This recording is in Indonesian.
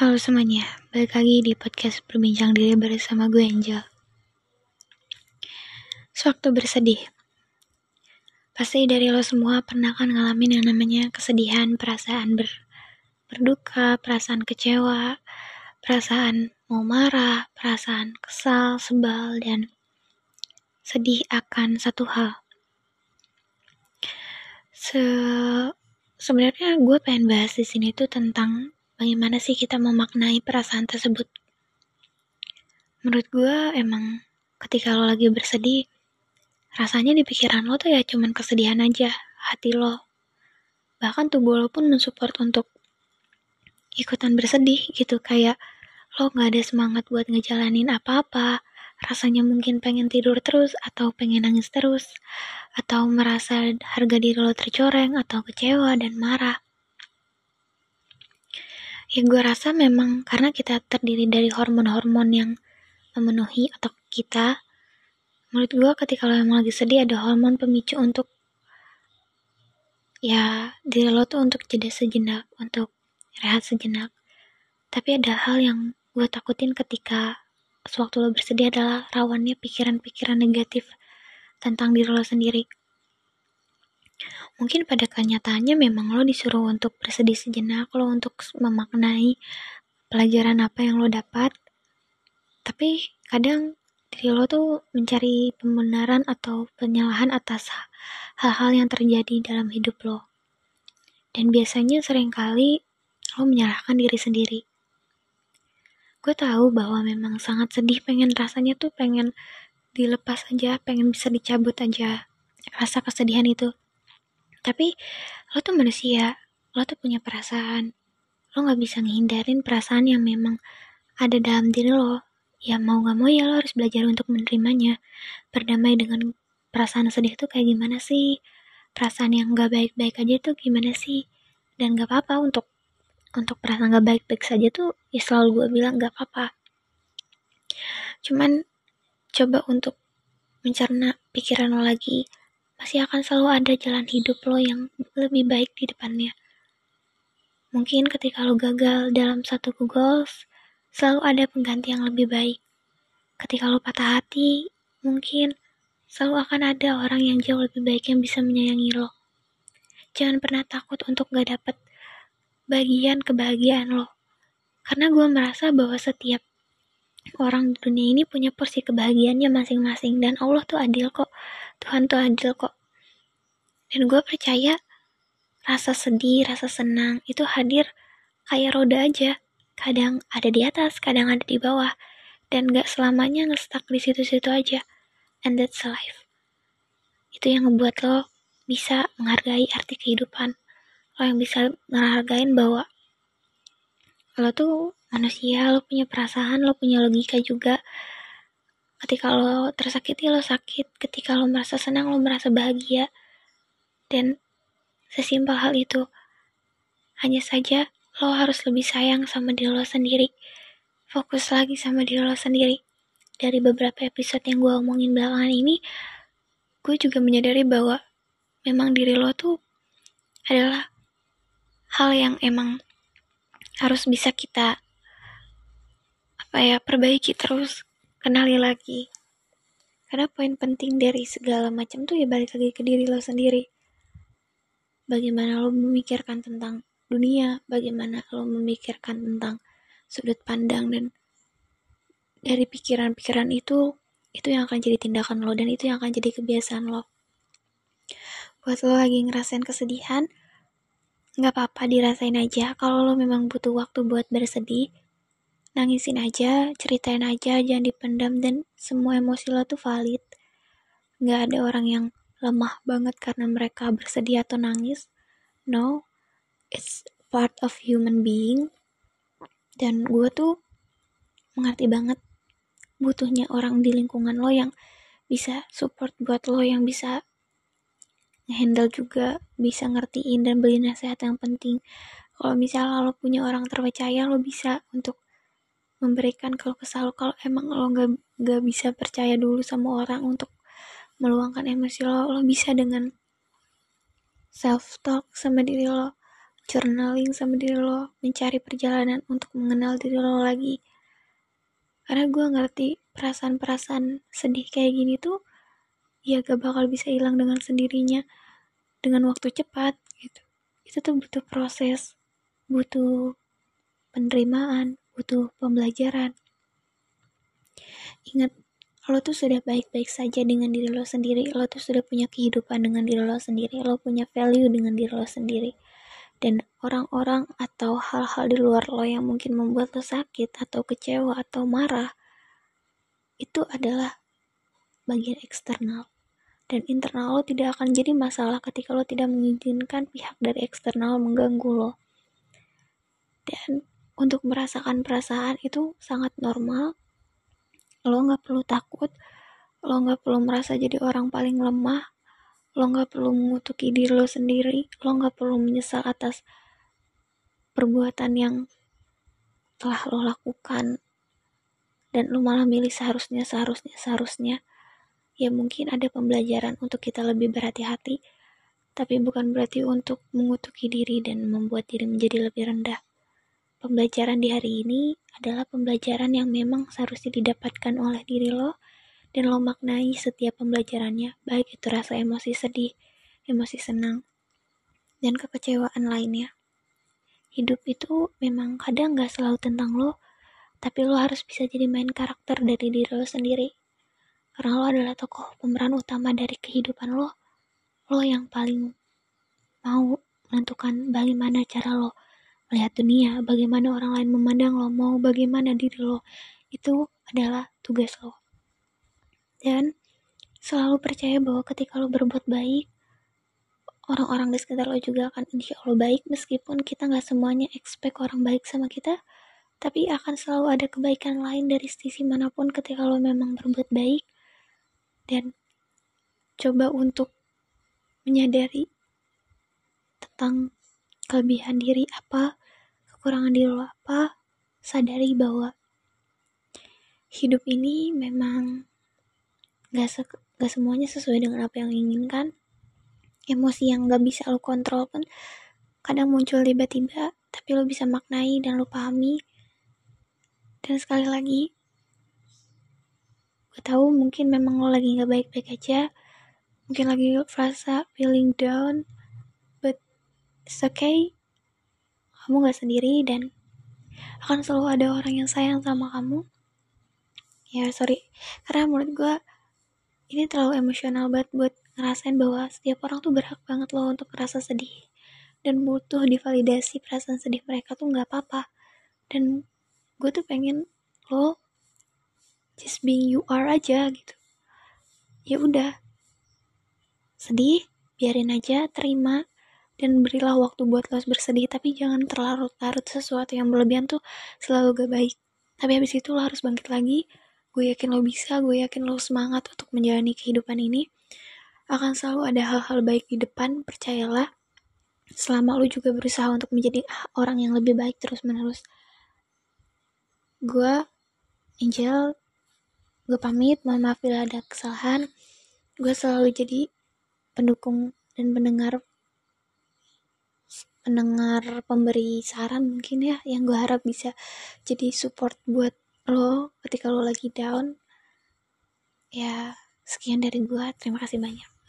Halo semuanya, balik lagi di podcast Berbincang Diri bersama gue Angel. Sewaktu bersedih, pasti dari lo semua pernah kan ngalamin yang namanya kesedihan, perasaan ber, berduka, perasaan kecewa, perasaan mau marah, perasaan kesal, sebal, dan sedih akan satu hal. Se sebenarnya gue pengen bahas di sini tuh tentang bagaimana sih kita memaknai perasaan tersebut. Menurut gue emang ketika lo lagi bersedih, rasanya di pikiran lo tuh ya cuman kesedihan aja, hati lo. Bahkan tubuh lo pun mensupport untuk ikutan bersedih gitu, kayak lo gak ada semangat buat ngejalanin apa-apa, rasanya mungkin pengen tidur terus atau pengen nangis terus, atau merasa harga diri lo tercoreng atau kecewa dan marah. Ya gue rasa memang karena kita terdiri dari hormon-hormon yang memenuhi otak kita. Menurut gue ketika lo emang lagi sedih ada hormon pemicu untuk ya diri lo tuh untuk jeda sejenak, untuk rehat sejenak. Tapi ada hal yang gue takutin ketika sewaktu lo bersedih adalah rawannya pikiran-pikiran negatif tentang diri lo sendiri. Mungkin pada kenyataannya memang lo disuruh untuk bersedih sejenak, lo untuk memaknai pelajaran apa yang lo dapat. Tapi kadang diri lo tuh mencari pembenaran atau penyalahan atas hal-hal yang terjadi dalam hidup lo. Dan biasanya sering kali lo menyalahkan diri sendiri. Gue tahu bahwa memang sangat sedih pengen rasanya tuh pengen dilepas aja, pengen bisa dicabut aja rasa kesedihan itu. Tapi lo tuh manusia, lo tuh punya perasaan. Lo gak bisa ngehindarin perasaan yang memang ada dalam diri lo. Ya mau gak mau ya lo harus belajar untuk menerimanya. Berdamai dengan perasaan sedih tuh kayak gimana sih? Perasaan yang gak baik-baik aja tuh gimana sih? Dan gak apa-apa untuk untuk perasaan gak baik-baik saja tuh ya selalu gue bilang gak apa-apa. Cuman coba untuk mencerna pikiran lo lagi masih akan selalu ada jalan hidup lo yang lebih baik di depannya. Mungkin ketika lo gagal dalam satu goals, selalu ada pengganti yang lebih baik. Ketika lo patah hati, mungkin selalu akan ada orang yang jauh lebih baik yang bisa menyayangi lo. Jangan pernah takut untuk gak dapet bagian kebahagiaan lo. Karena gue merasa bahwa setiap orang di dunia ini punya porsi kebahagiaannya masing-masing dan Allah tuh adil kok Tuhan tuh adil kok. Dan gue percaya rasa sedih rasa senang itu hadir kayak roda aja. Kadang ada di atas kadang ada di bawah. Dan gak selamanya ngestak di situ-situ aja. And that's life. Itu yang ngebuat lo bisa menghargai arti kehidupan. Lo yang bisa menghargain bahwa lo tuh manusia lo punya perasaan lo punya logika juga ketika lo tersakiti lo sakit. Ketika lo merasa senang lo merasa bahagia. Dan sesimpel hal itu hanya saja lo harus lebih sayang sama diri lo sendiri. Fokus lagi sama diri lo sendiri. Dari beberapa episode yang gue omongin belakangan ini gue juga menyadari bahwa memang diri lo tuh adalah hal yang emang harus bisa kita apa ya perbaiki terus kenali lagi. Karena poin penting dari segala macam tuh ya balik lagi ke diri lo sendiri. Bagaimana lo memikirkan tentang dunia, bagaimana lo memikirkan tentang sudut pandang dan dari pikiran-pikiran itu itu yang akan jadi tindakan lo dan itu yang akan jadi kebiasaan lo. Buat lo lagi ngerasain kesedihan, nggak apa-apa dirasain aja. Kalau lo memang butuh waktu buat bersedih, nangisin aja, ceritain aja, jangan dipendam dan semua emosi lo tuh valid. Gak ada orang yang lemah banget karena mereka bersedih atau nangis. No, it's part of human being. Dan gue tuh mengerti banget butuhnya orang di lingkungan lo yang bisa support buat lo yang bisa handle juga bisa ngertiin dan beli nasihat yang penting kalau misalnya lo punya orang terpercaya lo bisa untuk memberikan kalau kesal kalau emang lo gak, gak bisa percaya dulu sama orang untuk meluangkan emosi lo lo bisa dengan self talk sama diri lo journaling sama diri lo mencari perjalanan untuk mengenal diri lo lagi. Karena gue ngerti perasaan-perasaan sedih kayak gini tuh ya gak bakal bisa hilang dengan sendirinya dengan waktu cepat gitu. Itu tuh butuh proses butuh penerimaan butuh pembelajaran. Ingat lo tuh sudah baik-baik saja dengan diri lo sendiri. Lo tuh sudah punya kehidupan dengan diri lo sendiri. Lo punya value dengan diri lo sendiri. Dan orang-orang atau hal-hal di luar lo yang mungkin membuat lo sakit atau kecewa atau marah itu adalah bagian eksternal. Dan internal lo tidak akan jadi masalah ketika lo tidak mengizinkan pihak dari eksternal mengganggu lo. Dan untuk merasakan perasaan itu sangat normal. Lo nggak perlu takut. Lo nggak perlu merasa jadi orang paling lemah. Lo nggak perlu mengutuki diri lo sendiri. Lo nggak perlu menyesal atas perbuatan yang telah lo lakukan. Dan lo malah milih seharusnya seharusnya seharusnya. Ya mungkin ada pembelajaran untuk kita lebih berhati-hati. Tapi bukan berarti untuk mengutuki diri dan membuat diri menjadi lebih rendah pembelajaran di hari ini adalah pembelajaran yang memang seharusnya didapatkan oleh diri lo dan lo maknai setiap pembelajarannya, baik itu rasa emosi sedih, emosi senang, dan kekecewaan lainnya. Hidup itu memang kadang gak selalu tentang lo, tapi lo harus bisa jadi main karakter dari diri lo sendiri. Karena lo adalah tokoh pemeran utama dari kehidupan lo. Lo yang paling mau menentukan bagaimana cara lo melihat dunia, bagaimana orang lain memandang lo, mau bagaimana diri lo. Itu adalah tugas lo dan selalu percaya bahwa ketika lo berbuat baik orang-orang di sekitar lo juga akan insya Allah baik meskipun kita nggak semuanya expect orang baik sama kita tapi akan selalu ada kebaikan lain dari sisi mana pun ketika lo memang berbuat baik dan coba untuk menyadari tentang kelebihan diri apa kekurangan diri lo apa? Sadari bahwa hidup ini memang gak, se gak semuanya sesuai dengan apa yang inginkan. Emosi yang gak bisa lo kontrol pun kadang muncul tiba-tiba tapi lo bisa maknai dan lo pahami. Dan sekali lagi gue tahu mungkin memang lo lagi gak baik-baik aja. Mungkin lagi frasa feeling down but it's okay kamu gak sendiri dan akan selalu ada orang yang sayang sama kamu. Ya sorry. Karena menurut gue ini terlalu emosional banget buat ngerasain bahwa setiap orang tuh berhak banget loh untuk merasa sedih. Dan butuh divalidasi perasaan sedih mereka tuh nggak apa-apa. Dan gue tuh pengen lo just being you are aja gitu. Ya udah. Sedih biarin aja terima dan berilah waktu buat lo bersedih tapi jangan terlarut-larut. Sesuatu yang berlebihan tuh selalu gak baik. Tapi habis itu lo harus bangkit lagi. Gue yakin lo bisa gue yakin lo semangat untuk menjalani kehidupan ini. Akan selalu ada hal-hal baik di depan percayalah. Selama lo juga berusaha untuk menjadi orang yang lebih baik terus menerus gue Angel gue pamit. Mohon maaf bila ada kesalahan. Gue selalu jadi pendukung dan pendengar pendengar pemberi saran mungkin ya yang gue harap bisa jadi support buat lo ketika lo lagi down. Ya sekian dari gue terima kasih banyak